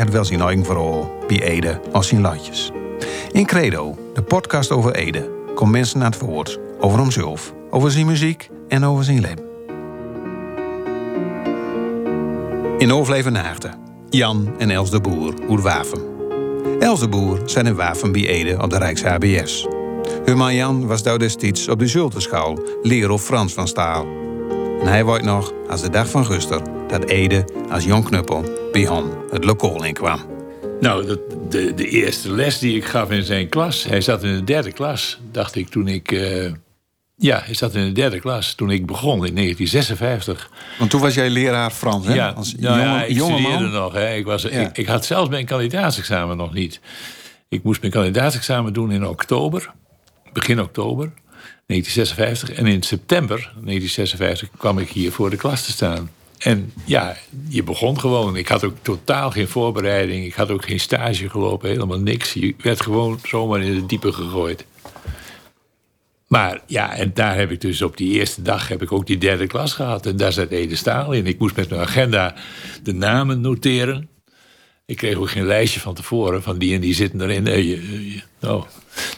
Het wel eigen verhaal, bij Ede als zijn landjes. In Credo, de podcast over Ede, komt mensen naar het woord over hemzelf, over zijn muziek en over zijn leven. In overleven Jan en Els de Boer uit Waven. Els de Boer zijn in Waven bij Ede op de Rijks HBS. Hun man Jan was daar destijds op de Zultenschool, leraar op Frans van Staal. En hij weet nog, als de dag van Guster, dat Ede als jong knuppel bij het lokaal in kwam. Nou, dat, de, de eerste les die ik gaf in zijn klas, hij zat in de derde klas, dacht ik toen ik. eh, ja, hij zat in de derde klas toen ik begon in 1956. Want toen was jij leraar Frans, hè? Ja, Als nou jonge, ja, ik jonge studeerde man. nog. Hè. Ik, was, Ja. ik, ik had zelfs mijn kandidaatsexamen nog niet. Ik moest mijn kandidaatsexamen doen in oktober, begin oktober 1956. En in september 1956 kwam ik hier voor de klas te staan. En ja, je begon gewoon. Ik had ook totaal geen voorbereiding. Ik had ook geen stage gelopen, helemaal niks. Je werd gewoon zomaar in het diepe gegooid. Maar ja, en daar heb ik dus op die eerste dag heb ik ook die derde klas gehad. En daar zat Ede Staal in. Ik moest met mijn agenda de namen noteren. Ik kreeg ook geen lijstje van tevoren van die en die zitten erin. Nee, je- je- nou,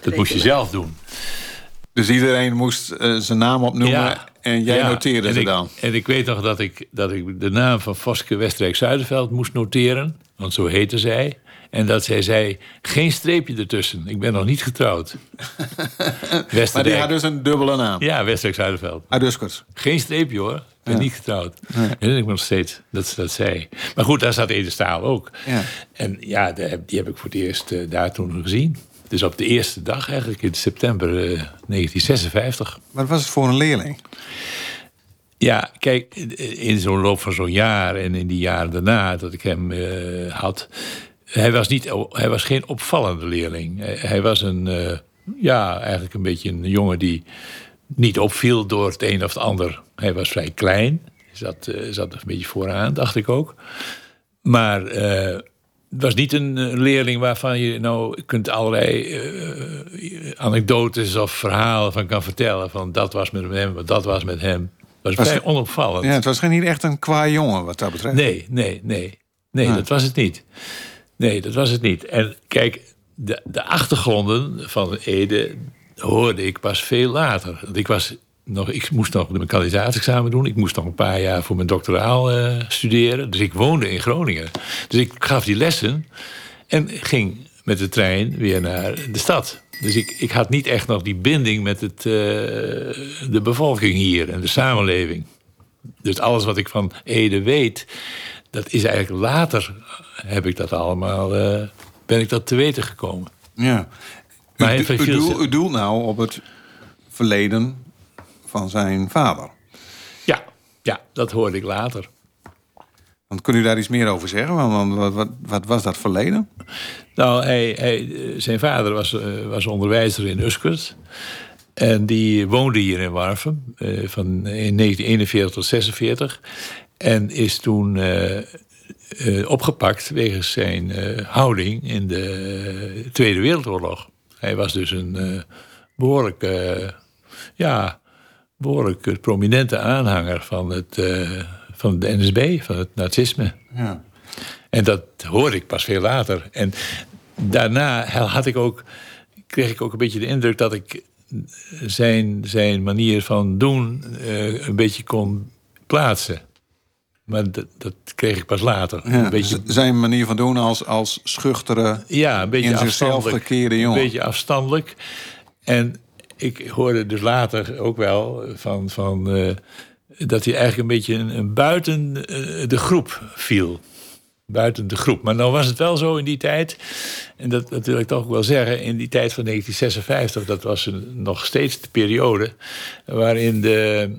dat moest je zelf doen. Dus iedereen moest eh, zijn naam opnoemen Ja. en jij Ja, noteerde en ze ik, dan. En ik weet nog dat ik, dat ik de naam van Voske Westrijk Zuiderveld moest noteren. Want zo heette zij. En dat zij zei, geen streepje ertussen. Ik ben nog niet getrouwd. Maar die had dus een dubbele naam. Ja, Westrijk Zuiderveld. Aduskers. Geen streepje hoor. Ik ben niet getrouwd. En ik nog steeds dat ze dat zei. Maar goed, daar zat Ede Staal ook. Ja. En ja, die heb, die heb ik voor het eerst eh, daar toen gezien. Dus op de eerste dag eigenlijk, in september eh, 1956. Wat was het voor een leerling? Ja, kijk, in zo'n loop van zo'n jaar en in die jaren daarna dat ik hem eh, had. Hij was, niet, hij was geen opvallende leerling. Hij, was een, eh, ja, eigenlijk een beetje een jongen die niet opviel door het een of het ander. Hij was vrij klein, zat, eh, zat een beetje vooraan, dacht ik ook. Maar eh, het was niet een leerling waarvan je nou kunt allerlei eh, anekdotes of verhalen van kan vertellen. Van dat was met hem, dat was met hem. Het was Was vrij onopvallend. Ja, het was geen niet echt een qua jongen wat dat betreft. Nee, nee, nee. Nee, Ah. dat was het niet. Nee, dat was het niet. En kijk, de, de achtergronden van Ede hoorde ik pas veel later. Want ik, was nog, ik moest nog mijn kandidaatsexamen doen. Ik moest nog een paar jaar voor mijn doctoraal eh, studeren. Dus ik woonde in Groningen. Dus ik gaf die lessen en ging met de trein weer naar de stad. Dus ik, ik had niet echt nog die binding met het, eh, de bevolking hier en de samenleving. Dus alles wat ik van Ede weet, dat is eigenlijk later heb ik dat allemaal, eh, ben ik dat te weten gekomen. Ja. Maar u, u, doel- u doelt nou op het verleden van zijn vader. Ja, ja, dat hoorde ik later. Want kunt u daar iets meer over zeggen? Want, wat, wat, wat was dat verleden? Nou, hij, hij, zijn vader was, eh, was onderwijzer in Uskert. En die woonde hier in Warfum eh, van in 1941 tot 46. En is toen eh, opgepakt wegens zijn houding in de Tweede Wereldoorlog. Hij was dus een eh, behoorlijk, eh, ja, behoorlijk prominente aanhanger van, het, eh, van de NSB, van het nazisme. Ja. En dat hoorde ik pas veel later. En daarna had ik ook, kreeg ik ook een beetje de indruk dat ik zijn, zijn manier van doen eh, een beetje kon plaatsen. Maar dat, dat kreeg ik pas later. Ja, Een beetje, Zijn manier van doen als, als schuchtere... ja, een beetje in zichzelf gekeerde jongen. Een beetje afstandelijk. En ik hoorde dus later ook wel van, van eh, dat hij eigenlijk een beetje een, buiten eh, de groep viel. Buiten de groep. Maar nou was het wel zo in die tijd, en dat, dat wil ik toch ook wel zeggen, in die tijd van 1956, dat was een- nog steeds de periode waarin de,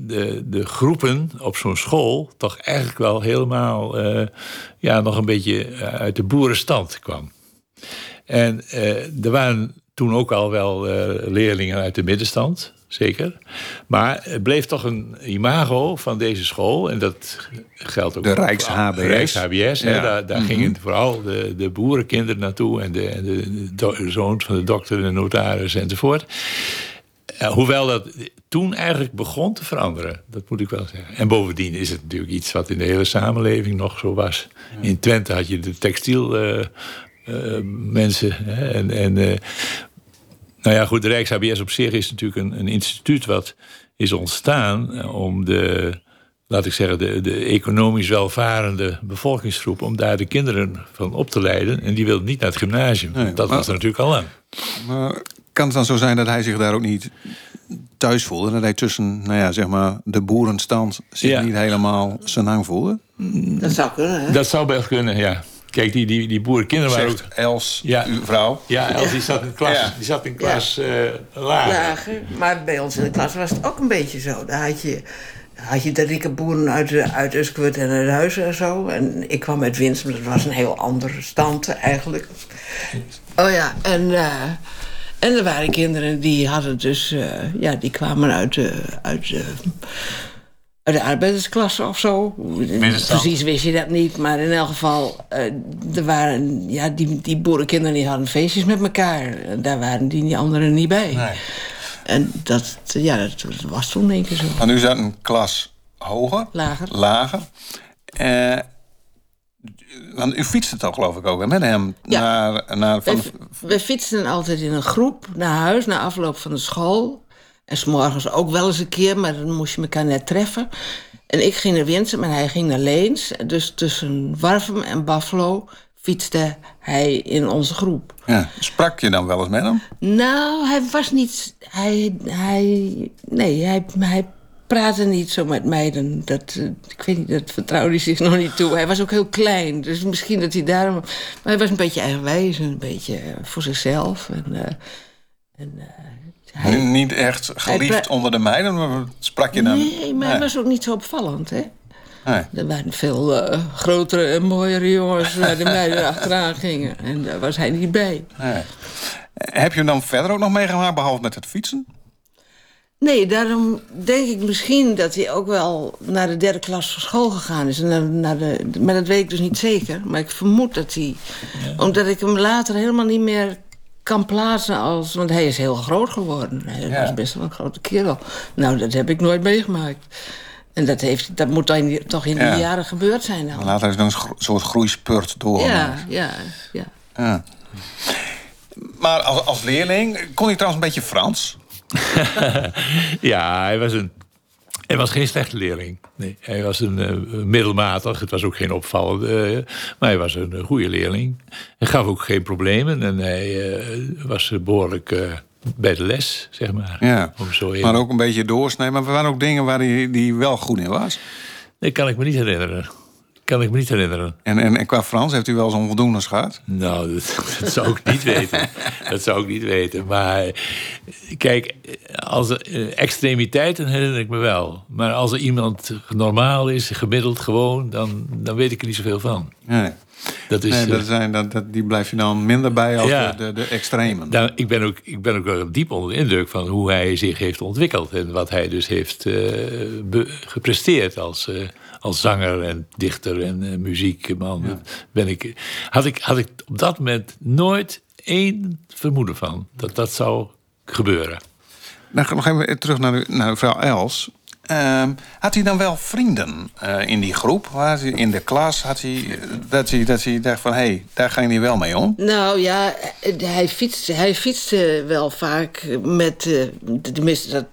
de, de groepen op zo'n school toch eigenlijk wel helemaal eh, ja, nog een beetje uit de boerenstand kwam. En er waren toen ook al wel eh, leerlingen uit de middenstand, zeker. Maar het bleef toch een imago van deze school. En dat geldt ook De Rijks-HBS. Rijks-HBS, Ja. daar, daar gingen vooral de, de boerenkinderen naartoe... en de, en de, zoons van de dokter, de notaris enzovoort. Eh, hoewel dat toen eigenlijk begon te veranderen, dat moet ik wel zeggen. En bovendien is het natuurlijk iets wat in de hele samenleving nog zo was. In Twente had je de textiel eh, mensen. Hè, en, en nou ja, goed, de Rijks-HBS op zich is natuurlijk een, een instituut wat is ontstaan eh, om de, laat ik zeggen, de, de economisch welvarende bevolkingsgroep, om daar de kinderen van op te leiden. En die wilden niet naar het gymnasium. Nee, dat maar- was er natuurlijk al lang. Maar kan het dan zo zijn dat hij zich daar ook niet thuis voelde? Dat hij tussen, nou ja, zeg maar, de boerenstand zich Ja. niet helemaal zijn hang voelde? Dat zou kunnen, hè? Dat zou best kunnen, ja. Kijk, die, die, die boerenkinderen waren ook... Els, Ja. uw vrouw. Ja, Els die zat in klas, Ja. die zat in klas eh lager. Lager. Maar bij ons in de klas was het ook een beetje zo. Daar had je, had je de rieke boeren uit, uit Uskwert en uit Huizen en zo. En ik kwam uit Winsum, dat was een heel andere stand eigenlijk. Oh ja, en, eh, en er waren kinderen die hadden dus... eh, ja, die kwamen uit de... Uit de arbeidersklasse of zo. Precies wist je dat niet. Maar in elk geval, eh, er waren, ja, die, die boerenkinderen die hadden feestjes met elkaar. Daar waren die anderen niet bij. Nee. En dat, ja, dat was toen één keer zo. Maar nu zat een klas hoger. Lager. Lager. Eh, want u fietste toch geloof ik ook met hem Ja. naar, naar van, We, we fietsten altijd in een groep naar huis na afloop van de school. En s'morgens ook wel eens een keer, maar dan moest je elkaar net treffen. En ik ging naar Winsum en hij ging naar Leens. Dus tussen Warfum en Buffalo fietste hij in onze groep. ja, sprak je dan wel eens met hem? Nou, hij was niet. Hij. hij nee, hij, hij praatte niet zo met meiden. Dat, eh, ik weet niet, dat vertrouwde hij zich nog niet toe. Hij was ook heel klein, dus misschien dat hij daarom. Maar hij was een beetje eigenwijs en een beetje eh, voor zichzelf. En, eh, en, hij, Nu Niet echt geliefd onder de meiden, maar sprak je dan? nee, maar hij was ook niet zo opvallend, hè? Nee. Er waren veel eh, grotere en mooiere jongens waar de meiden achteraan gingen. En daar was hij niet bij. Nee. Heb je hem dan verder ook nog meegemaakt, behalve met het fietsen? Nee, daarom denk ik misschien dat hij ook wel naar de derde klas van school gegaan is. En naar, naar de, maar dat weet ik dus niet zeker. Maar ik vermoed dat hij... Omdat ik hem later helemaal niet meer kan plaatsen als... Want hij is heel groot geworden. Hij Ja. was best wel een grote kerel. Nou, dat heb ik nooit meegemaakt. En dat, heeft, dat moet dan toch in die Ja. jaren gebeurd zijn dan. Later is er een soort groeispurt door. Ja, ja, ja. Ja. Maar als, als leerling kon hij trouwens een beetje Frans. Ja, hij was een. Hij was geen slechte leerling. Nee, hij was een eh, middelmatig. Het was ook geen opvallende. eh, maar hij was een eh, goede leerling. Hij gaf ook geen problemen. En hij was eh, behoorlijk eh, bij de les, zeg maar. Ja. Om zo Maar ook een beetje doorsnijden. Maar er waren ook dingen waar hij, die wel goed in was. Nee, kan ik me niet herinneren. Kan ik me niet herinneren. En, en, en qua Frans heeft u wel zo'n voldoende gehad. Nou, dat, dat zou ik niet weten. Dat zou ik niet weten. Maar eh, kijk, als er, eh, extremiteiten herinner ik me wel. Maar als er iemand normaal is, gemiddeld gewoon, dan, dan weet ik er niet zoveel van. Nee, Dat is, nee eh, dat zijn, dat, dat, die blijf je dan minder bij als Ja. de, de, extremen. nou, ik, ben ook, ik ben ook wel diep onder de indruk van hoe hij zich heeft ontwikkeld. En wat hij dus heeft eh, be- gepresteerd als, eh, als zanger en dichter en eh, muziekman. Ben ik, had, ik, had ik op dat moment nooit één vermoeden van dat dat zou gebeuren. Dan gaan we nog even terug naar, naar mevrouw Els. Ehm, had hij dan wel vrienden eh, in die groep? Had hij in de klas? Had hij, eh, dat, hij, dat hij dacht van, hé, hey, daar ging hij wel mee om? Nou ja, hij fietste, hij fietste wel vaak met, eh, tenminste dat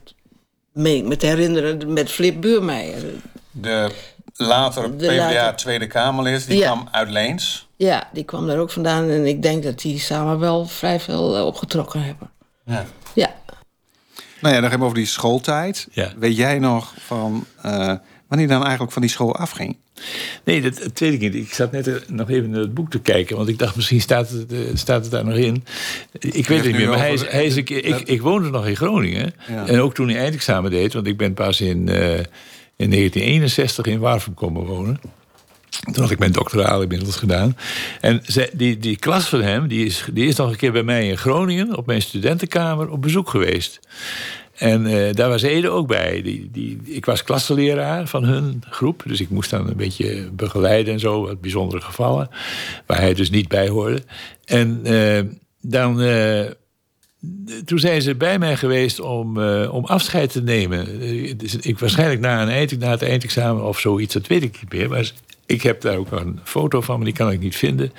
meen ik me te herinneren, met Flip Buurmeijer. De later De PvdA later- Tweede Kamerlid, die Ja. kwam uit Leens. Ja, die kwam daar ook vandaan en ik denk dat die samen wel vrij veel eh, opgetrokken hebben. Ja. Ja. Nou ja, dan hebben we over die schooltijd. Ja. Weet jij nog van... eh, wanneer dan eigenlijk van die school afging? Nee, dat, dat weet ik niet. Ik zat net eh, nog even naar het boek te kijken, want ik dacht misschien staat het, staat het daar nog in. Ik weet het niet meer, maar hij is, hij is een keer, ik, ik woonde nog in Groningen. Ja. En ook toen hij eindexamen deed, want ik ben pas in, eh, in 1961 in Warfum komen wonen. Toen had ik mijn doctoraal inmiddels gedaan. En zij- die, die klas van hem, die is, die is nog een keer bij mij in Groningen... op mijn studentenkamer op bezoek geweest. En eh, daar was Ede ook bij. Die, die, ik was klassenleraar van hun groep. Dus ik moest dan een beetje begeleiden en zo. Wat bijzondere gevallen. Waar hij dus niet bij hoorde. En eh, dan... eh, toen zijn ze bij mij geweest om, eh, om afscheid te nemen. Eh, dus ik waarschijnlijk na, een eind, na het eindexamen of zoiets, dat weet ik niet meer. Maar ik heb daar ook een foto van, maar die kan ik niet vinden.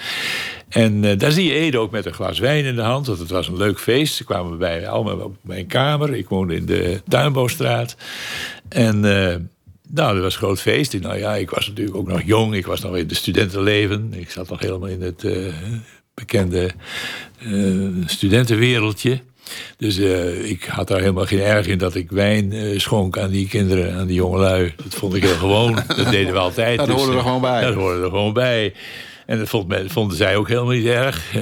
En eh, daar zie je Ede ook met een glas wijn in de hand, want het was een leuk feest. Ze kwamen bij, allemaal op mijn kamer. Ik woonde in de Tuinbouwstraat. En nou, dat was een groot feest. Nou ja, ik was natuurlijk ook nog jong. Ik was nog in de studentenleven. Ik zat nog helemaal in het bekende eh, studentenwereldje. Dus eh, ik had daar helemaal geen erg in dat ik wijn eh, schonk aan die kinderen, aan die jongelui. Dat vond ik heel gewoon. Dat deden we altijd. Dat Dus, hoorde er gewoon bij. Dat hoorde er gewoon bij. En dat vond men- vonden zij ook helemaal niet erg.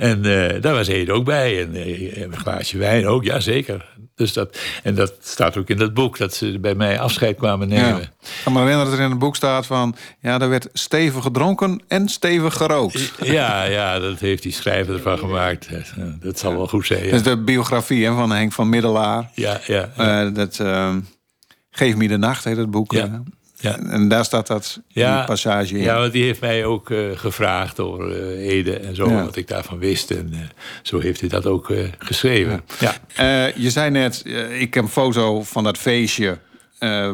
En eh, daar was Ede ook bij. En eh, een glaasje wijn ook, ja zeker. Dus dat, en dat staat ook in dat boek, dat ze bij mij afscheid kwamen nemen. Ja. Ik kan me herinneren dat er in het boek staat van... ja, er werd stevig gedronken en stevig gerookt. Ja, ja, dat heeft die schrijver ervan gemaakt. Eh, Dat zal wel goed zijn. Ja, Dat is de biografie hè, van Henk van Middelaar. ja, ja. Dat, ehm, Geef me de nacht heet het boek. Ja. Ja. En daar staat dat Ja, die passage in. Ja, want die heeft mij ook eh, gevraagd over eh, Ede en zo, Ja. wat ik daarvan wist. En eh, zo heeft hij dat ook geschreven. Ja. Je zei net, ik heb een foto van dat feestje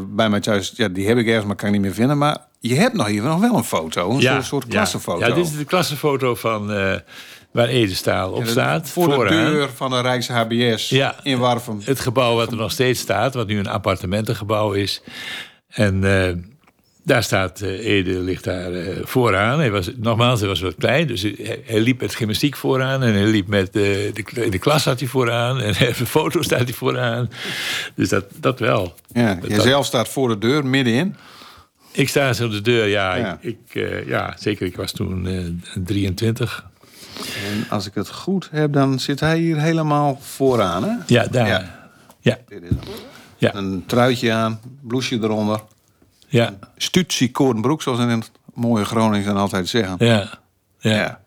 bij mij thuis. Ja, die heb ik ergens, maar kan ik niet meer vinden. Maar je hebt nog hier nog wel een foto. Een soort, soort klassenfoto. Ja, dit is de klassenfoto van waar Ede Staal op staat. Voor de deur van de Rijks HBS Ja. in Warfum. Het gebouw wat er nog steeds staat, wat nu een appartementengebouw is. En eh, daar staat eh, Ede, ligt daar eh, vooraan. Hij was, nogmaals, hij was wat klein, dus hij, hij liep met gymnastiek vooraan. En hij liep met de, de klas had hij vooraan. En de foto staat hij vooraan. Dus dat, dat wel. Ja, Dat- jezelf staat voor de deur, middenin. Ik sta zo op de deur, ja. Ja. Ik, ik, ja, zeker. Ik was toen eh 23. En als ik het goed heb, dan zit hij hier helemaal vooraan. Hè? Ja, daar. Ja. Ja, ja. Een truitje aan, blouseje eronder. ja, Stutsie koornbroek, zoals in het mooie Groningen dan altijd zeggen. ja. ja. Ja.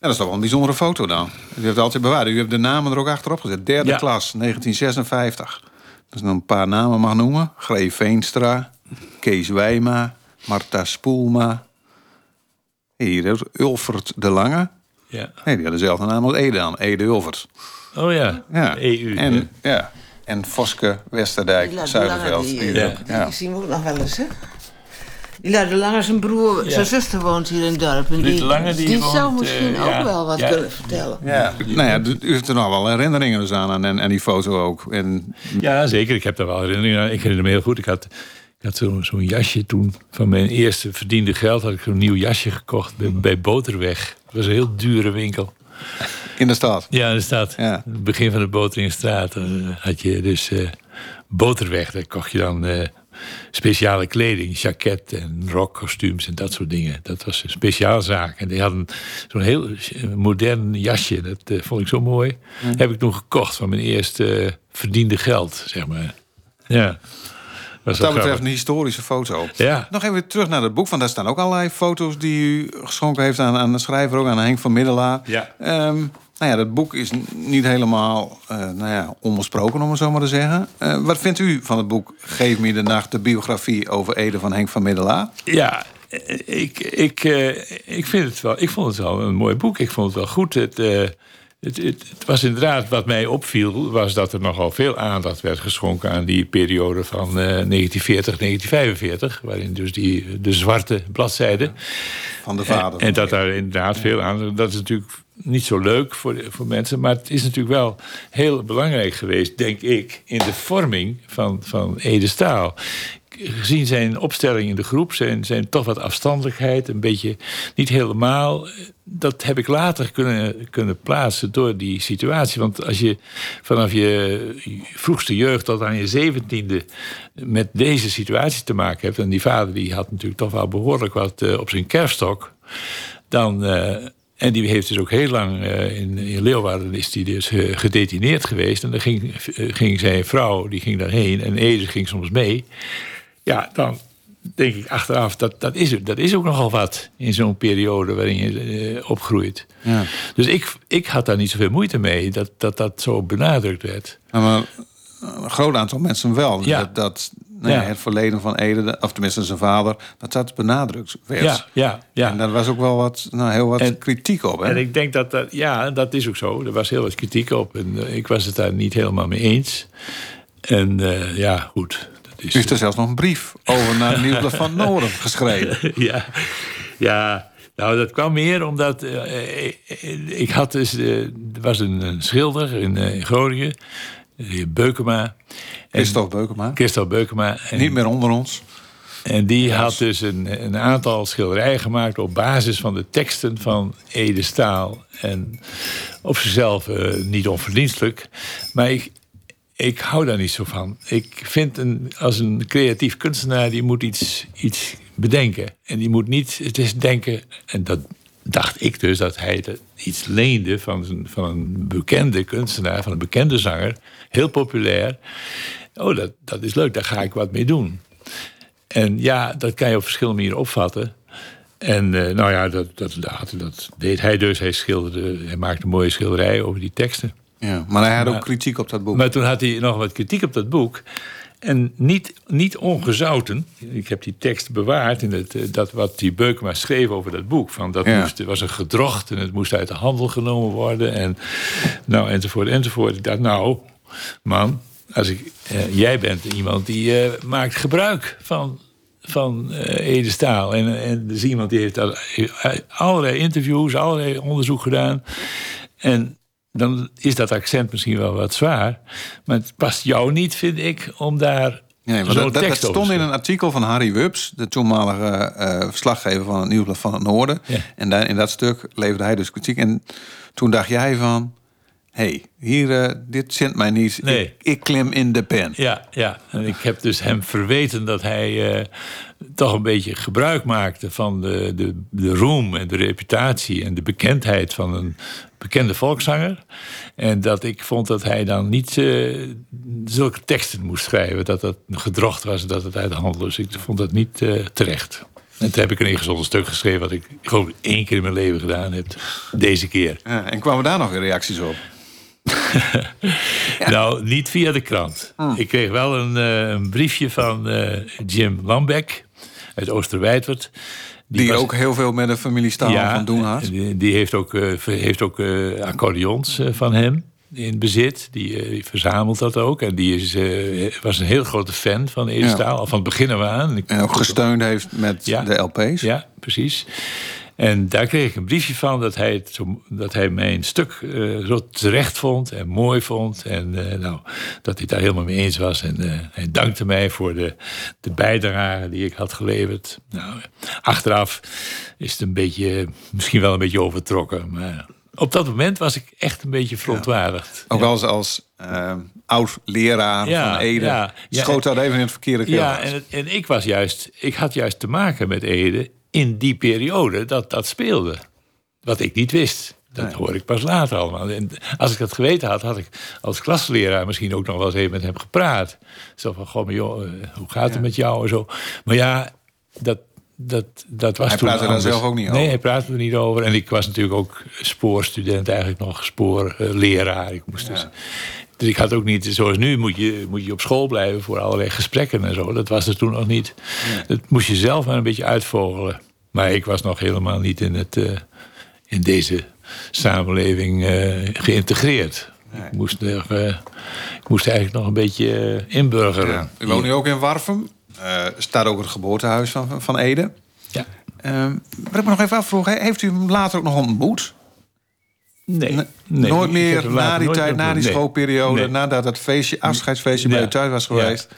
Ja, dat is toch wel een bijzondere foto dan. U heeft altijd bewaard. U hebt de namen er ook achterop gezet. Derde Ja. klas, 1956. Dus nog een paar namen mag noemen. Greef Veenstra, Kees Wijma, Marta Spoelma. Hier Ulfert de Lange. ja. Nee, die had dezelfde naam als Ede aan. Ede Ulfert. Oh ja, Ja. EU. En, ja. En Voske Westerdijk, Die laat Zuiderveld. die, Die ook, die ja. zien we ook nog wel eens, hè? Die Luid de Lange, zijn broer, zijn zuster woont hier in het dorp. En die, Lange, die zou woont, misschien eh, ook ja, wel wat ja. kunnen vertellen. Ja, nou ja, u heeft er nog wel herinneringen dus aan en, en die foto ook. En Ja, zeker. Ik heb daar wel herinneringen aan. Ik herinner me heel goed. Ik had, ik had zo'n zo'n jasje toen. Van mijn eerste verdiende geld had ik zo'n nieuw jasje gekocht bij, bij Boterweg. Het was een heel dure winkel. In de stad. Ja, er staat Ja. het begin van de Boteringstraat. Dan had je dus eh, Boterweg. Daar kocht je dan eh, speciale kleding. Jacket en rockkostuums en dat soort dingen. Dat was een speciaalzaak. En die hadden zo'n heel modern jasje. Dat eh, vond ik zo mooi. Heb ik toen gekocht van mijn eerste eh, verdiende geld, zeg maar. Ja. Was Wat dat betreft een historische foto. Ja. Nog even terug naar het boek, want daar staan ook allerlei foto's die u geschonken heeft aan, aan de schrijver, ook aan Henk van Middelaar. Ja. Ehm, nou ja, dat boek is niet helemaal eh, nou ja, onbesproken, om het zo maar te zeggen. Eh, wat vindt u van het boek Geef me de nacht, de biografie over Ede van Henk van Middelaar? Ja, ik, ik, eh, ik, vind het wel, ik vond het wel een mooi boek. Ik vond het wel goed. Het, het, het, het was inderdaad wat mij opviel, was dat er nogal veel aandacht werd geschonken aan die periode van eh 1940, 1945, waarin dus die, de zwarte bladzijde. Van de vader. En, en dat daar inderdaad veel aan. Dat is natuurlijk niet zo leuk voor, voor mensen. Maar het is natuurlijk wel heel belangrijk geweest, denk ik, in de vorming van, van Ede Staal. Gezien zijn opstelling in de groep, zijn, zijn toch wat afstandelijkheid, een beetje niet helemaal. Dat heb ik later kunnen, kunnen plaatsen door die situatie. Want als je vanaf je vroegste jeugd tot aan je zeventiende met deze situatie te maken hebt, en die vader die had natuurlijk toch wel behoorlijk wat uh, op zijn kerststok, dan. Uh, en die heeft dus ook heel lang uh, in, in, Leeuwarden is die dus gedetineerd geweest. En dan ging, ging zijn vrouw, die ging daarheen. En Ede ging soms mee. Ja, dan denk ik achteraf, dat, dat, is, dat is ook nogal wat in zo'n periode waarin je opgroeit. Ja. Dus ik, ik had daar niet zoveel moeite mee dat dat, dat zo benadrukt werd. Ja, maar een groot aantal mensen wel. Ja. Dat, dat nee, ja. het verleden van Ede, of tenminste zijn vader, dat dat benadrukt werd. Ja, ja, ja. En daar was ook wel wat, nou, heel wat en, kritiek op. Hè? En ik denk dat dat, ja, dat is ook zo. Er was heel wat kritiek op en uh, ik was het daar niet helemaal mee eens. En uh, ja, goed. Is, U heeft er zelfs nog een brief over naar Nieuwsblad van Noorden geschreven. ja, ja. Nou, dat kwam meer omdat uh, ik had dus, er was een, een schilder in, in Groningen, Beukema. Christophe Beukema. Christophe Beukema. En, Niet meer onder ons. En die yes. had dus een, een, aantal schilderijen gemaakt op basis van de teksten van Ede Staal. En op zichzelf uh, niet onverdienstelijk. Maar ik, ik hou daar niet zo van. Ik vind een, als een creatief kunstenaar, die moet iets, iets bedenken. En die moet niet, het is denken, en dat dacht ik dus, dat hij iets leende van, een, van een bekende kunstenaar, van een bekende zanger. Heel populair. Oh, dat, dat is leuk, daar ga ik wat mee doen. En ja, dat kan je op verschillende manieren opvatten. En uh, nou ja, dat, dat, dat, dat, deed hij dus. Hij schilderde, hij maakte mooie schilderijen over die teksten. Ja, maar hij had maar, ook kritiek op dat boek. Maar toen had hij nog wat kritiek op dat boek. En niet, niet ongezouten. Ik heb die tekst bewaard in het, dat wat die Beukema schreef over dat boek. Van dat ja. moest, was een gedrocht en het moest uit de handel genomen worden. En, nou, enzovoort, enzovoort. Ik dacht, nou, man, als ik, uh, jij bent iemand die uh, maakt gebruik van, van uh, Ede Staal. En, en dus iemand die heeft allerlei interviews, allerlei onderzoek gedaan. En dan is dat accent misschien wel wat zwaar. Maar het past jou niet, vind ik, om daar. Nee, maar dat, dat, dat stond in een artikel van Harry Wubs, de toenmalige uh, verslaggever van het Nieuwsblad van het Noorden. Ja. En daar, in dat stuk leverde hij dus kritiek. En toen dacht jij van hey, hier, uh, dit zint mij niet. Nee. Ik, ik, klim in de pen. Ja, ja, en ik heb dus hem verweten dat hij uh, toch een beetje gebruik maakte van de, de, de roem en de reputatie en de bekendheid van een bekende volkszanger. En dat ik vond dat hij dan niet uh, zulke teksten moest schrijven. Dat dat gedrocht was, dat het uit de hand was. Ik vond dat niet terecht. En toen heb ik een ingezonden stuk geschreven... wat ik gewoon één keer in mijn leven gedaan heb. Deze keer. Ja, en kwamen daar nog reacties op? ja. Nou, niet via de krant. Hmm. Ik kreeg wel een, uh, een briefje van uh, Jim Lambeck uit Oosterwijdwerd. Die, die was, ook heel veel met de familie Staal ja, van doen had. Die, die heeft ook, uh, heeft ook accordeons van hem in bezit. Die, die, verzamelt dat ook. En die is, was een heel grote fan van Ede Staal. Al van het begin af aan. En ook gesteund heeft met ja, de LP's. Ja, precies. En daar kreeg ik een briefje van dat hij, het dat hij mijn stuk uh, zo terecht vond en mooi vond. En uh, nou, dat hij daar helemaal mee eens was. En uh, hij dankte mij voor de, de bijdrage die ik had geleverd. Nou, achteraf is het een beetje, misschien wel een beetje overtrokken. Maar op dat moment was ik echt een beetje verontwaardigd. Ja. Ook als, als oud-leraar ja, van Ede ja, schoot dat even in het verkeerde keel. Ja, en, en ik was juist, ik had juist te maken met Ede in die periode dat dat speelde. Wat ik niet wist. Dat nee. hoor ik pas later allemaal. En als ik dat geweten had, had ik als klasleraar misschien ook nog wel eens even met hem gepraat. Zo van, goh, maar joh, hoe gaat het ja. met jou en zo. Maar ja, dat, dat, dat was hij toen praatte daar zelf ook niet over? Nee, hij praatte er niet over. En ik was natuurlijk ook spoorstudent, eigenlijk nog spoorleraar. Ik moest dus, dus ik had ook niet, zoals nu, moet je, moet je op school blijven voor allerlei gesprekken en zo. Dat was er toen nog niet. Ja. Dat moest je zelf maar een beetje uitvogelen. Maar ik was nog helemaal niet in, het, uh, in deze samenleving uh, geïntegreerd. Nee. Ik, moest, uh, ik moest eigenlijk nog een beetje inburgeren. Ja. U woont nu ook in Warfum. staat ook het geboortehuis van, van Ede. Ja. wat ik me nog even afvroeg, heeft u hem later ook nog ontmoet? Nee, nee, nooit meer na die tijd, na die nee. schoolperiode, nee. nadat het feestje, afscheidsfeestje ja. bij u thuis was geweest.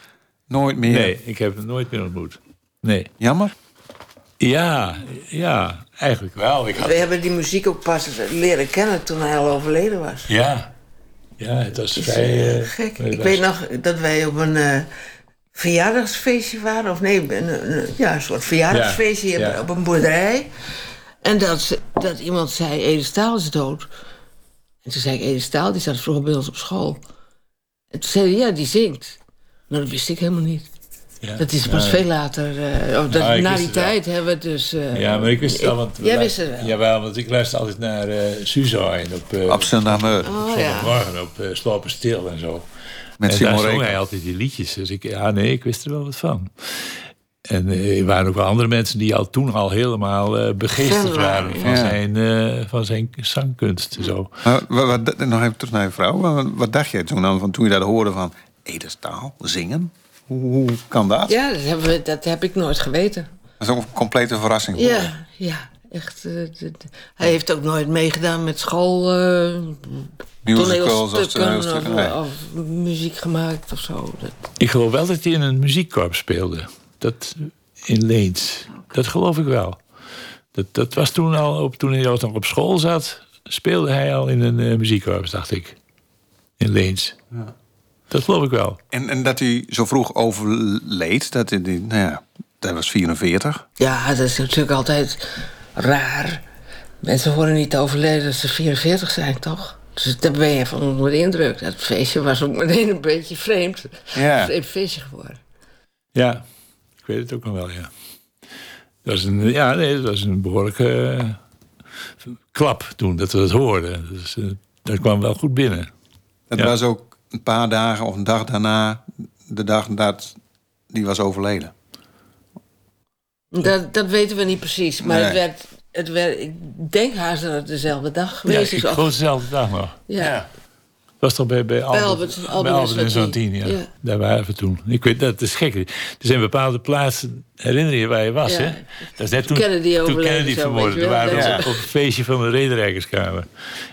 Nooit meer. Nee, ik heb hem nooit meer ontmoet. Nee. Jammer? Ja, ja, eigenlijk wel. Ik had, We hebben die muziek ook pas leren kennen toen hij al overleden was. ja. ja, het was Het is, vrij... eh, eh, gek. het Ik was- weet nog dat wij op een eh, verjaardagsfeestje waren. Of nee, een, een- ja, een soort verjaardagsfeestje Ja, hier ja. op een boerderij. En dat, dat iemand zei, Ede Staal is dood. En toen zei ik, Ede Staal, die zat vroeger bij ons op school. En toen zei hij, ja, die zingt. Nou, dat wist ik helemaal niet. ja. Dat is pas Ja. veel later. eh, oh, dat, ik na die wel. tijd hebben we dus... eh, Ja, maar ik wist het wel. Want Jij wist het wel. Jawel, want ik luister altijd naar eh Suzanne op, eh Op zondagmorgen. Oh ja. op eh Slopen Stil en zo. Met en daar zong hij altijd die liedjes. Dus ik, ja, nee, ik wist er wel wat van. En eh, er waren ook wel andere mensen die al toen al helemaal eh begeesterd waren, van, ja. zijn, eh, van zijn zangkunst. Zo. Maar wat, wat- nog even terug naar je vrouw. Wat, wat dacht jij toen, dan, van, toen je dat hoorde van Edestaal, zingen? Hoe, hoe kan dat? Ja, dat, hebben we, dat heb ik nooit geweten. Dat is ook een complete verrassing. Ja, ja, echt. hij heeft ook nooit meegedaan met school. eh Musicals of of, muziek gemaakt of zo. Dat, Ik geloof wel dat hij in een muziekkorps speelde. Dat in Leens. Dat geloof ik wel. Dat, dat was toen al, op, toen hij nog op school zat, speelde hij al in een eh, muziekkorps, dacht ik. In Leens. Dat geloof ik wel. En, en dat hij zo vroeg overleed, dat, hij die, nou ja, dat was 44. ja, dat is natuurlijk altijd raar. Mensen worden niet overleden als ze 44 zijn, toch? Dus daar ben je van onder de indruk. Dat feestje was ook meteen een beetje vreemd. Ja. Een vreemd feestje geworden. Ja, ik weet het ook nog wel, ja. Dat was een, ja, nee, dat was een behoorlijke eh, klap toen dat we dat hoorden. Dus, eh, dat kwam wel goed binnen. Dat Ja. was ook een paar dagen of een dag daarna, de dag dat die was overleden. Dat, dat weten we niet precies. Maar Nee. het werd, het werd, ik denk haast dat het dezelfde dag Ja, geweest ik is. Geloof dezelfde dag nog. ja. Was toch bij, bij Albert, Albert- bij Albert en Santien, ja. ja. Daar waren we toen. Ik weet dat, het is gek. Er zijn bepaalde plaatsen, herinner je waar je was, Ja. hè? Dat is net toen, Kennedy toen overleden Kennedy vermoord. We wel. waren Ja. op, op een feestje van de Rederijkerskamer.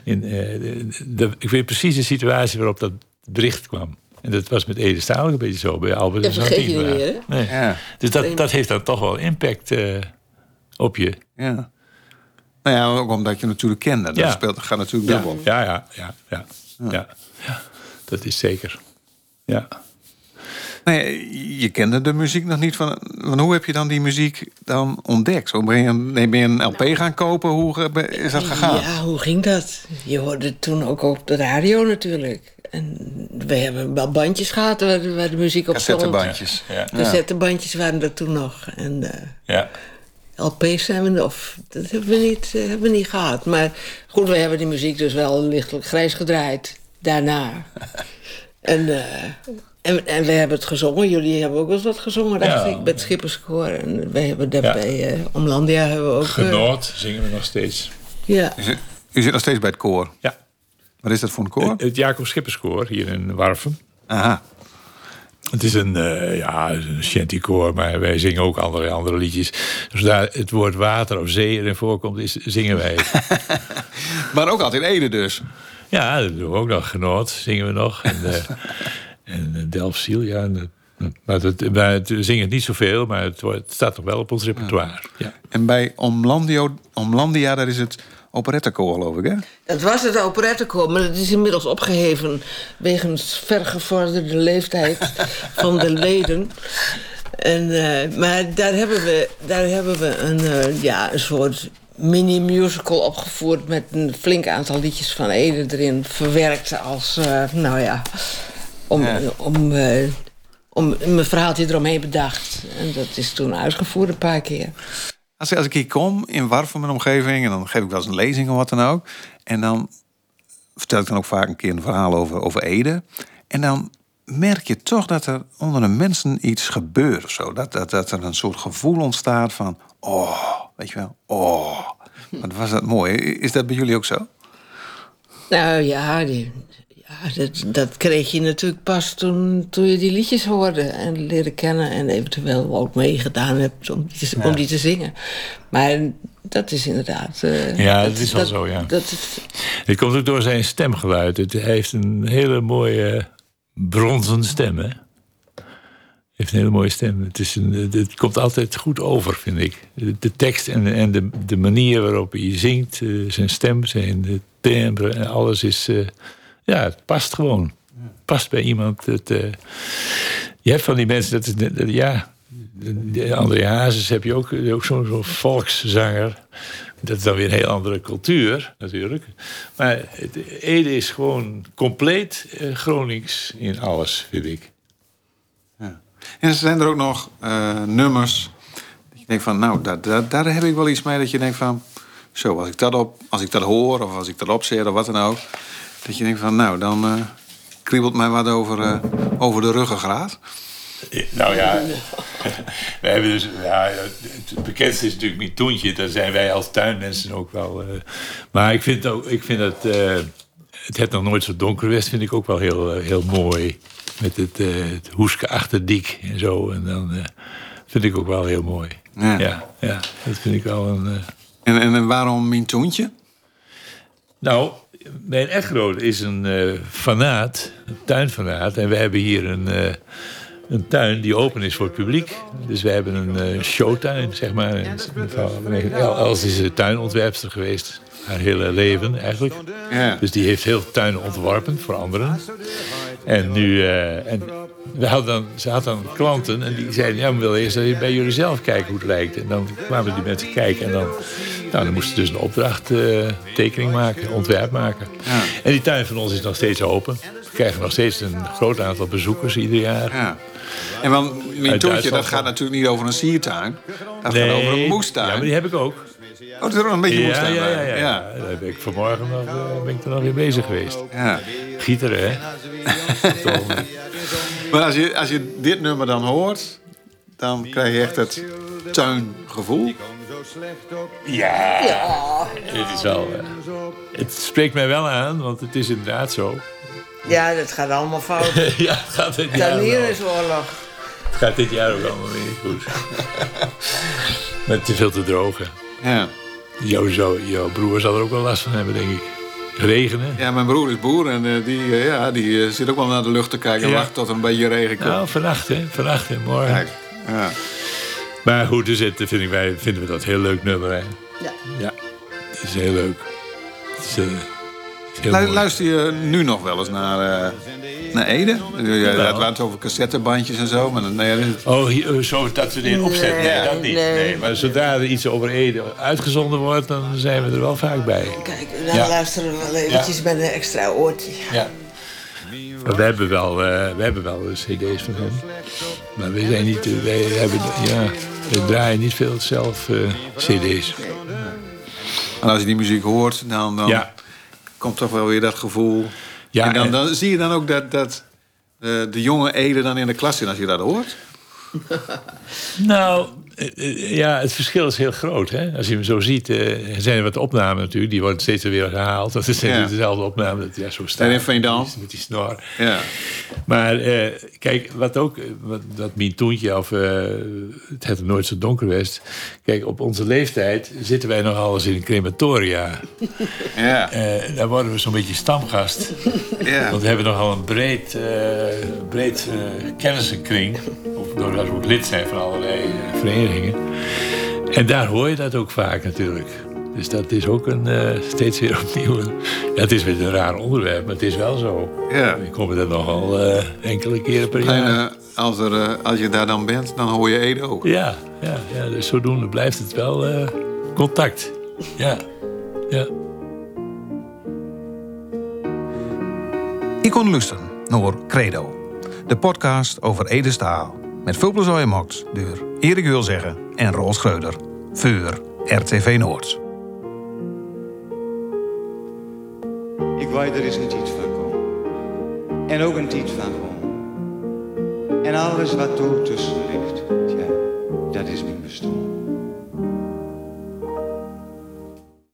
In, eh, de, de- ik weet precies de situatie waarop dat bericht kwam. En dat was met Ede Staal een beetje zo, bij Albert en Santien. Nee. Dus dat, dat heeft dan toch wel impact eh, op je. ja. Nou ja, ook omdat je natuurlijk kende. Dat Ja. speelt, gaat natuurlijk Ja, dubbel. ja, ja, ja, ja, ja. ja. Dat is zeker. Ja. Nee, je kende de muziek nog niet. Van, van hoe heb je dan die muziek dan ontdekt? Hoe ben, je, een- nee, ben je een LP gaan kopen? Hoe eh, is dat gegaan? Ja, hoe ging dat? Je hoorde het toen ook op de radio natuurlijk. En we hebben wel bandjes gehad waar, de- waar de muziek op stond. Cassettebandjes. Ja. Cassettebandjes waren er toen nog. En eh, ja. LP's zijn we of dat hebben we niet, eh, hebben we niet gehad. Maar goed, we hebben die muziek dus wel lichtelijk grijs gedraaid daarna. en, eh, en, en we hebben het gezongen. Jullie hebben ook wel eens wat gezongen, dacht Ja. ik, bij het Schipperskoor. En wij hebben dat Ja. bij eh, Omlandia hebben we ook. eh, Genoot zingen we nog steeds. ja. U zit, u zit nog steeds bij het koor. Ja. Wat is dat voor een koor? Het, het Jacob Schipperskoor hier in Warfum. Aha. Het is een, eh ja, een shantykoor, maar wij zingen ook andere, andere liedjes. Zodra het woord water of zee erin voorkomt, is, zingen wij het. Maar ook altijd Ede dus. ja, dat doen we ook nog. Genoot zingen we nog. En, eh en eh, Delfziel, ja. maar, het, maar het, we zingen het niet zoveel, maar het, wordt- het staat nog wel op ons repertoire. Ja. En bij Omlandio, Omlandia, daar is het operettekoor, geloof ik, hè? Het was het operettekoor, maar het is inmiddels opgeheven... wegens vergevorderde leeftijd van de leden. En, eh, maar daar hebben we, daar hebben we een, eh, ja, een soort mini-musical opgevoerd... met een flink aantal liedjes van Ede erin verwerkt als... eh, nou ja, om, Ja. om, om mijn verhaaltje eromheen bedacht. En dat is toen uitgevoerd een paar keer. Als, ik- als ik hier kom in Warfum en omgeving... en dan geef ik wel eens een lezing of wat dan ook... en dan vertel ik dan ook vaak een keer een verhaal over, over Ede... en dan merk je toch dat er onder de mensen iets gebeurt of zo. Dat, dat, dat er een soort gevoel ontstaat van... oh, weet je wel, oh. Wat was dat mooi. Is dat bij jullie ook zo? Nou ja, die, ja dat, dat kreeg je natuurlijk pas toen, toen je die liedjes hoorde en leerde kennen en eventueel ook meegedaan hebt om die te, om die te zingen. Maar dat is inderdaad. eh, Ja, dat is wel zo, ja. Dat is, Het komt ook door zijn stemgeluid. Het, hij heeft een hele mooie bronzen stem, hè? heeft een hele mooie stem. Het, is een, het komt altijd goed over, vind ik. De, tekst en, en de, de manier waarop hij zingt, uh, zijn stem, zijn timbre en alles is. Uh, ja, het past gewoon. Past bij iemand. Het, uh, je hebt van die mensen, dat is, dat, ja. André Hazes heb je ook, ook zo'n zo volkszanger. Dat is dan weer een heel andere cultuur, natuurlijk. Maar het, Ede is gewoon compleet uh, Gronings in alles, vind ik. Ja. En zijn er ook nog nummers dat je denkt van, nou, daar, daar, daar, heb ik wel iets mee. Dat je denkt van, zo, als ik dat, op, als ik dat hoor of als ik dat opzet of wat dan ook. Dat je denkt van, nou, dan uh, kriebelt mij wat over, over de ruggengraat. Nou ja, we hebben dus, ja, het bekendste is natuurlijk Mitoentje. Daar zijn wij als tuinmensen ook wel. Uh, maar ik vind, ook, ik vind dat uh, het Het nog nooit zo donker was, vind ik ook wel heel, heel mooi. Met het, het Hoeske Achterdiek en zo. En dan vind ik ook wel heel mooi. Ja, ja, ja dat vind ik wel een. En, en waarom Mitoentje? Nou, mijn echtgenoot is een fanaat, een tuinfanaat. En we hebben hier een een tuin die open is voor het publiek. Dus we hebben een uh, showtuin, zeg maar. Els is tuinontwerpster geweest. Haar hele leven eigenlijk. Ja. Dus die heeft heel tuinen ontworpen voor anderen. En nu... Uh, en we hadden dan, ze had dan klanten en die zeiden... ja, we willen eerst bij jullie zelf kijken hoe het lijkt. En dan kwamen die mensen kijken en dan... Nou, dan moesten dus een opdrachttekening uh, maken, ontwerp maken. Ja. En die tuin van ons is nog steeds open. We krijgen nog steeds een groot aantal bezoekers ieder jaar. Ja. En want mijn toertje, dat gaat natuurlijk niet over een siertuin. Dat nee, gaat over een moestuin. Ja, maar die heb ik ook. Oh, dat is er nog een beetje ja, moestuin ja, ja, ja, ja. Daar heb ik vanmorgen nog, uh, ben ik er nog weer bezig geweest. Ja. Gieteren, hè? maar als je, als je dit nummer dan hoort, dan krijg je echt het tuingevoel. Ja, ja. Het is wel. Uh, het spreekt mij wel aan, want het is inderdaad zo. Ja, dat gaat allemaal fout. ja, het gaat dit jaar Tuinier is oorlog. Het gaat dit jaar ook allemaal weer goed. Met te veel te drogen. Ja. Jouw, zo, jouw broer zal er ook wel last van hebben, denk ik. Regenen. Ja, mijn broer is boer en uh, die, uh, ja, die uh, zit ook wel naar de lucht te kijken en ja. wacht tot er een beetje regen komt. Nou, vannacht, hè? Vannacht en morgen. Kijk, ja. Maar goed, dus het, vind ik, wij vinden we dat een heel leuk nummer, hè? Ja. Ja, het is heel leuk. Het is, Lu luister je nu nog wel eens naar, uh, naar Ede? Je had het over cassettebandjes en zo. Maar dan, nee, het... Oh, hier, zo dat we dit opzetten? Nee, nee, dat niet. Nee. Maar zodra er iets over Ede uitgezonden wordt, dan zijn we er wel vaak bij. Kijk, dan ja. luisteren we wel eventjes ja. met een extra oortje. Ja. Maar we hebben wel, uh, we hebben wel cd's van hem. Maar we zijn niet, uh, wij hebben, ja, we draaien niet veel zelf cd's. En als je die muziek hoort, dan, dan ja komt toch wel weer dat gevoel. Ja, en dan, dan zie je dan ook dat, dat de, de jonge Ede dan in de klas zit als je dat hoort? nou, eh, eh, ja, het verschil is heel groot. Hè? Als je hem zo ziet, uh, er zijn er wat opnamen natuurlijk. Die worden steeds weer gehaald. Dat is ja. dezelfde opname. Dat, ja, zo staat. En in Veendam. Met die snor. Ja. Maar uh, kijk, wat ook, wat, dat Mintoentje of uh, het nooit zo donker was. Kijk, op onze leeftijd zitten wij nog alles in crematoria. Ja. daar worden we zo'n beetje stamgast. Ja. Want we hebben nogal een breed, breed kennissenkring. Doordat we ook lid zijn van allerlei verenigingen. En daar hoor je dat ook vaak natuurlijk. Dus dat is ook een, uh, steeds weer opnieuw. Een, ja, het is weer een raar onderwerp, maar het is wel zo. Ja. Ik kom er nogal uh, enkele keren per jaar. En, uh, als, er, als je daar dan bent, dan hoor je Ede ook. Ja, ja, ja dus zodoende blijft het wel contact. Ja, ja. Ik kon luisteren naar Credo, de podcast over Ede Staal. Met veel plezier mocht door Erik Wilzeggen en Roel Schreuder. Voor RTV Noord. Ik weet er is een tijd van komen. En ook een tijd van gewoon. En alles wat er tussen ligt, ja, dat is mijn bestaan.